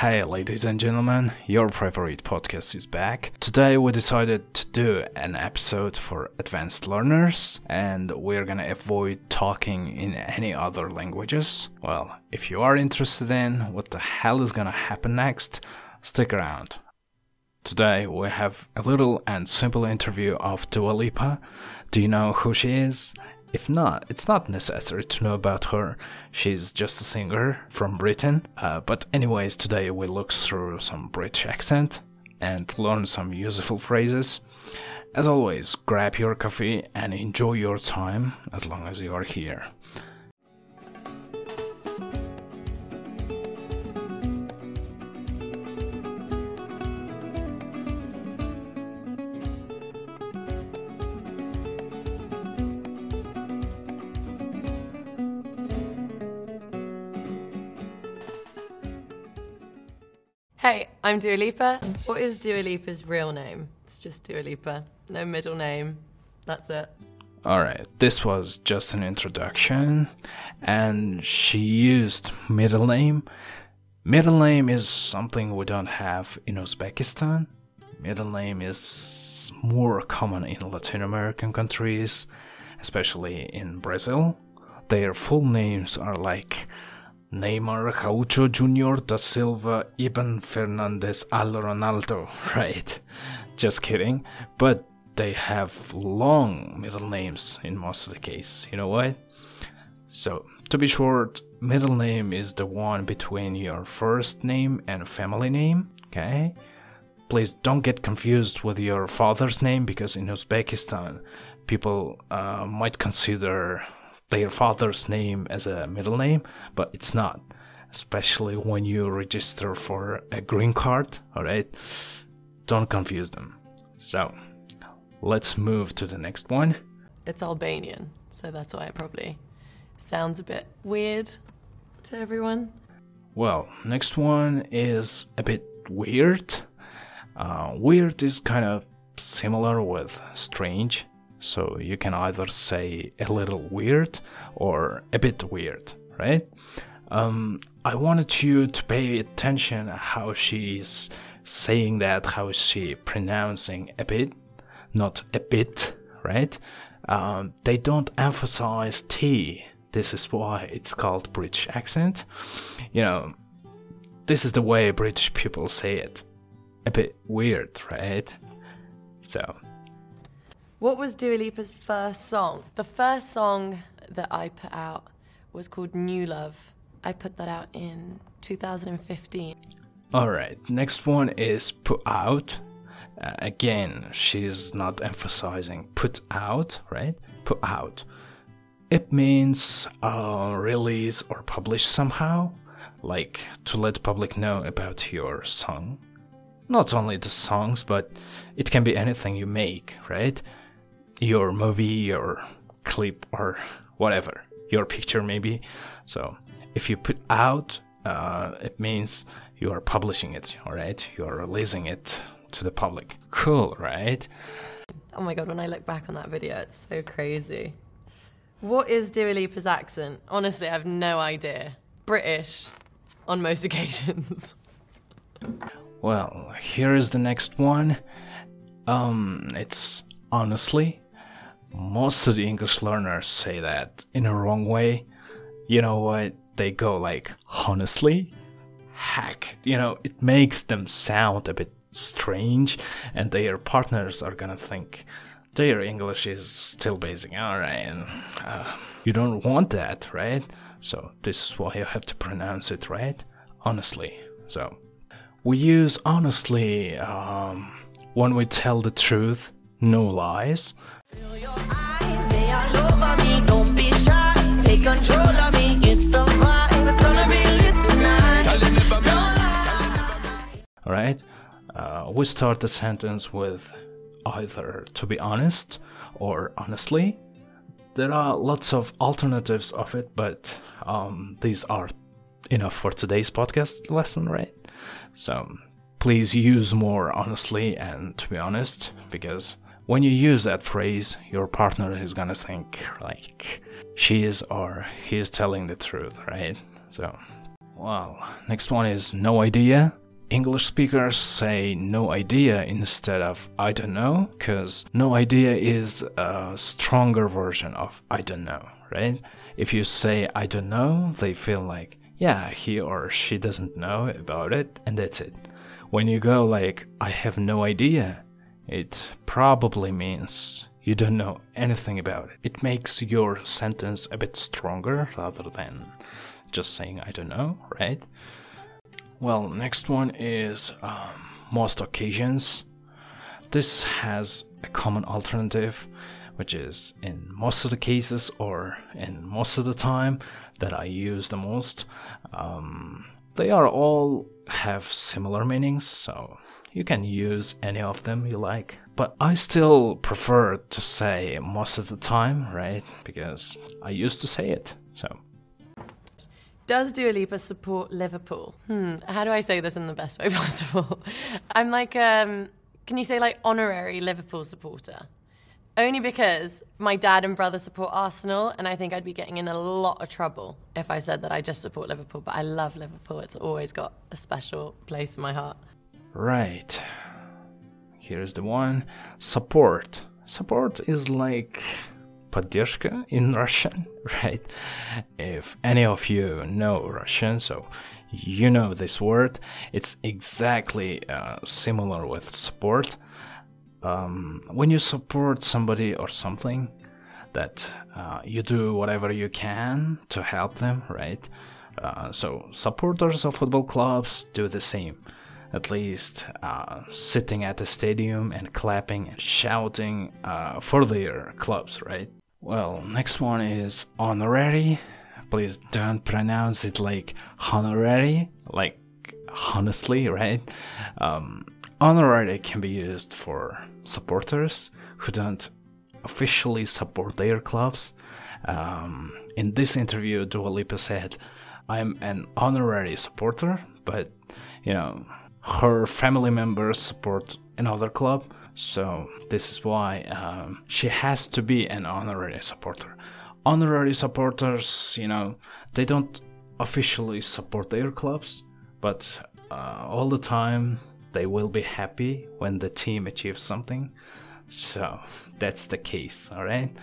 Hey, ladies and gentlemen, your favorite podcast is back. Today, we decided to do an episode for advanced learners, and we're gonna avoid talking in any other languages. Well, if you are interested in what the hell is gonna happen next, stick around. Today, we have a little and simple interview of Dua Lipa. Do you know who she is? If not, it's not necessary to know about her. She's just a singer from Britain. Uh, but, anyways, today we look through some British accent and learn some useful phrases. As always, grab your coffee and enjoy your time as long as you are here. Hey, I'm Dua Lipa. What is Dua Lipa's real name? It's just Dua Lipa. No middle name. That's it. Alright, this was just an introduction, and she used middle name. Middle name is something we don't have in Uzbekistan. Middle name is more common in Latin American countries, especially in Brazil. Their full names are like Neymar Gaucho Jr. da Silva Ibn Fernandez Al Ronaldo, right? Just kidding. But they have long middle names in most of the case. You know what? So, to be short, middle name is the one between your first name and family name, okay? Please don't get confused with your father's name because in Uzbekistan, people uh, might consider their father's name as a middle name, but it's not. Especially when you register for a green card, alright? Don't confuse them. So, let's move to the next one. It's Albanian, so that's why it probably sounds a bit weird to everyone. Well, next one is a bit weird. Uh, weird is kind of similar with strange, so you can either say a little weird or a bit weird, right? Um, I wanted you to pay attention how she's saying that, how she pronouncing a bit, not a bit, right? Um, they don't emphasize T. This is why it's called British accent. You know, this is the way British people say it. A bit weird, right? So, What was Dua Lipa's first song? The first song that I put out was called New Love. I put that out in 2015. Alright, next one is put out. Uh, again, she's not emphasizing put out, right? Put out. It means uh, release or publish somehow, like to let public know about your song. Not only the songs, but it can be anything you make, right? Your movie, your clip, or whatever. Your picture, maybe. So, if you put out, uh, it means you are publishing it, alright? You are releasing it to the public. Cool, right? Oh my god, when I look back on that video, it's so crazy. What is Dua Lipa's accent? Honestly, I have no idea. British on most occasions. Well, here is the next one. Um, it's honestly. Most of the English learners say that in a wrong way. You know what? They go like, honestly? Heck, you know, it makes them sound a bit strange, and their partners are gonna think their English is still basic. Alright, uh, you don't want that, right? So, this is why you have to pronounce it right. Honestly. So, we use honestly um, when we tell the truth, no lies. Control of me. It's the vibe, it's gonna be lit tonight. No lie. All right. Uh, we start the sentence with either to be honest or honestly. There are lots of alternatives of it, but um, these are enough for today's podcast lesson, right? So please use more honestly and to be honest, because when you use that phrase, your partner is gonna think like she is or he is telling the truth, right? So Well, next one is no idea. English speakers say no idea instead of I don't know, because no idea is a stronger version of I don't know, right? If you say I don't know, they feel like, yeah, he or she doesn't know about it, and that's it. When you go like, I have no idea, it probably means you don't know anything about it. It makes your sentence a bit stronger rather than just saying I don't know, right? Well, next one is um, most occasions. This has a common alternative, which is in most of the cases or in most of the time that I use the most. Um, they are all have similar meanings, so you can use any of them you like. But I still prefer to say most of the time, right? Because I used to say it, so Does Dua Lipa support Liverpool? Hmm, how do I say this in the best way possible? I'm like, um, can you say like honorary Liverpool supporter? Only because my dad and brother support Arsenal, and I think I'd be getting in a lot of trouble if I said that I just support Liverpool. But I love Liverpool; it's always got a special place in my heart. Right. Here's the one. Support. Support is like поддержка in Russian, right? If any of you know Russian, so you know this word, it's exactly uh, similar with support. Um, when you support somebody or something, that uh, you do whatever you can to help them, right? Uh, so supporters of football clubs do the same. At least uh, sitting at the stadium and clapping and shouting uh, for their clubs, right? Well, next one is honorary. Please don't pronounce it like honorary, like honestly, right? Um, honorary can be used for supporters who don't officially support their clubs. Um, in this interview, Dua Lipa said, "I'm an honorary supporter, but you know, her family members support another club, so this is why um, she has to be an honorary supporter. Honorary supporters, you know, they don't officially support their clubs, but uh, all the time they will be happy when the team achieves something. So that's the case, all right.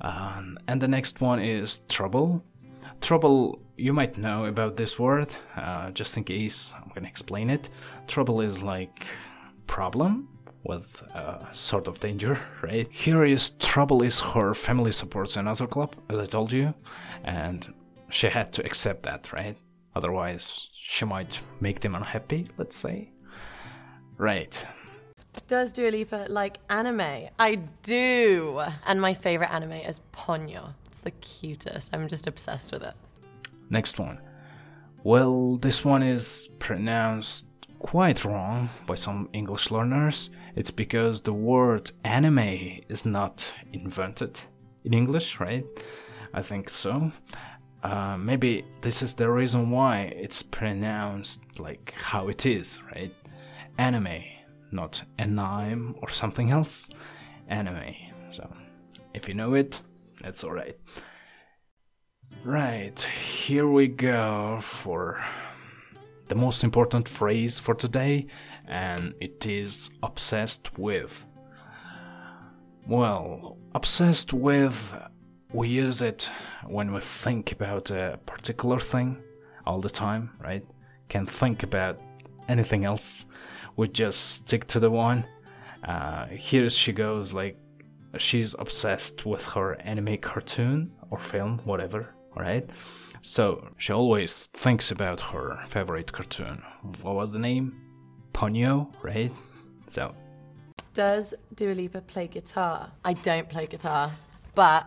Um, and the next one is trouble. Trouble, you might know about this word. Uh, just in case, I'm gonna explain it. Trouble is like problem with uh, sort of danger, right? Here is trouble is her family supports another club, as I told you, and she had to accept that, right? Otherwise, she might make them unhappy, let's say. Right. Does Dua Lipa like anime? I do. And my favorite anime is Ponyo. It's the cutest. I'm just obsessed with it. Next one. Well, this one is pronounced quite wrong by some English learners. It's because the word anime is not invented in English, right? I think so. Uh, maybe this is the reason why it's pronounced like how it is, right? Anime, not anime or something else. Anime. So, if you know it, that's alright. Right, here we go for the most important phrase for today, and it is obsessed with. Well, obsessed with, we use it when we think about a particular thing all the time, right? Can't think about anything else. We just stick to the one. Uh, here she goes, like, she's obsessed with her anime cartoon or film, whatever, right? So she always thinks about her favorite cartoon. What was the name? Ponyo, right? So Does Dua Lipa play guitar? I don't play guitar, but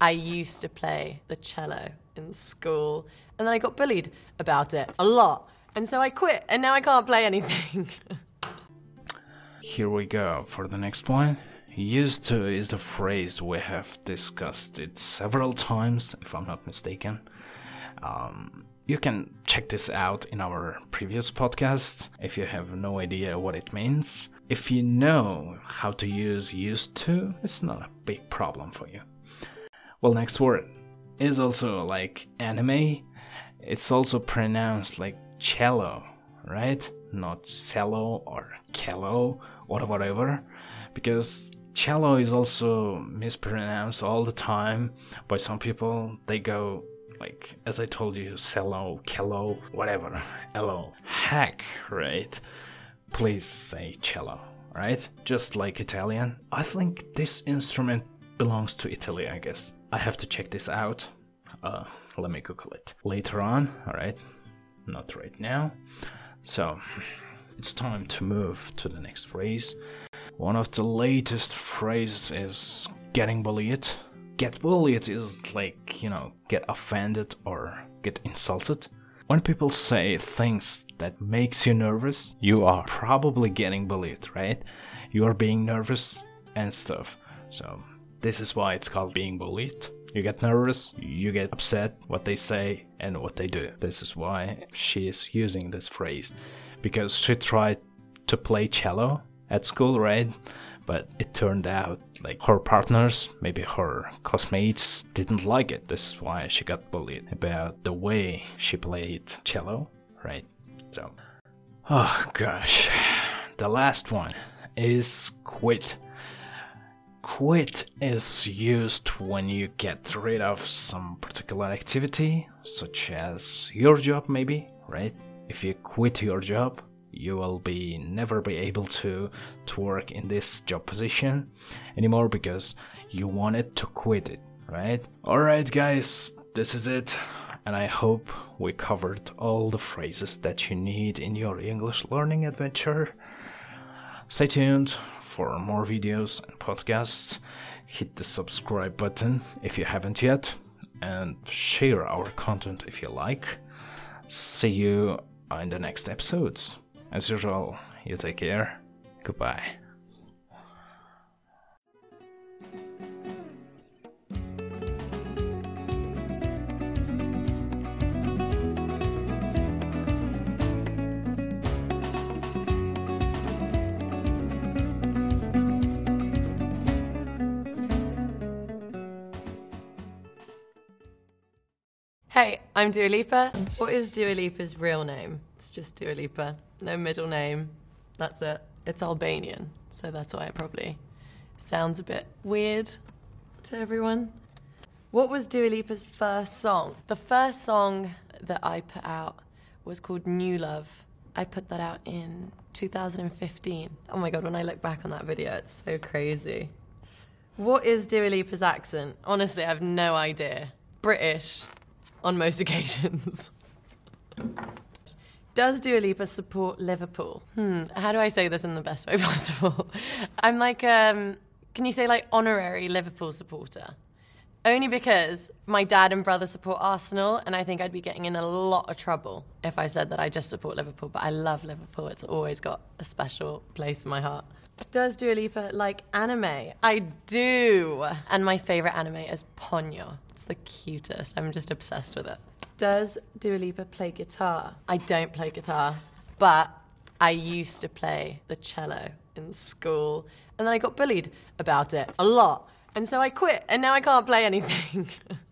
I used to play the cello in school, and then I got bullied about it a lot, and so I quit, and now I can't play anything. here we go for the next one. Used to is the phrase we have discussed it several times, if I'm not mistaken. Um, you can check this out in our previous podcast if you have no idea what it means. If you know how to use used to, it's not a big problem for you. Well, next word is also like anime, it's also pronounced like cello, right? Not cello or cello or whatever, because cello is also mispronounced all the time by some people. They go like, as I told you, cello, cello, whatever, hello, heck, right? Please say cello, right? Just like Italian. I think this instrument belongs to Italy, I guess. I have to check this out. Uh, let me Google it later on, alright? Not right now. So, it's time to move to the next phrase. One of the latest phrases is getting bullied. Get bullied is like, you know, get offended or get insulted. When people say things that makes you nervous, you are probably getting bullied, right? You are being nervous and stuff. So, this is why it's called being bullied. You get nervous, you get upset what they say and what they do. This is why she is using this phrase because she tried to play cello at school, right? But it turned out like her partners, maybe her classmates, didn't like it. This is why she got bullied about the way she played cello, right? So, oh gosh. The last one is quit. Quit is used when you get rid of some particular activity, such as your job, maybe, right? If you quit your job, you will be never be able to to work in this job position anymore because you wanted to quit it, right? Alright, guys, this is it. And I hope we covered all the phrases that you need in your English learning adventure. Stay tuned for more videos and podcasts. Hit the subscribe button if you haven't yet, and share our content if you like. See you in the next episodes. As usual, you take care. Goodbye. Hey, I'm Dua Lipa. What is Dua Lipa's real name? It's just Dua Lipa. No middle name. That's it. It's Albanian, so that's why it probably sounds a bit weird to everyone. What was Dua Lipa's first song? The first song that I put out was called New Love. I put that out in 2015. Oh my god, when I look back on that video, it's so crazy. What is Dua Lipa's accent? Honestly, I have no idea. British on most occasions. Does Dua Lipa support Liverpool? Hmm, how do I say this in the best way possible? I'm like, um, can you say like honorary Liverpool supporter? Only because my dad and brother support Arsenal, and I think I'd be getting in a lot of trouble if I said that I just support Liverpool. But I love Liverpool; it's always got a special place in my heart. Does Dua Lipa like anime? I do, and my favorite anime is Ponyo. It's the cutest. I'm just obsessed with it. Does Dua Lipa play guitar? I don't play guitar, but I used to play the cello in school, and then I got bullied about it a lot. And so I quit, and now I can't play anything.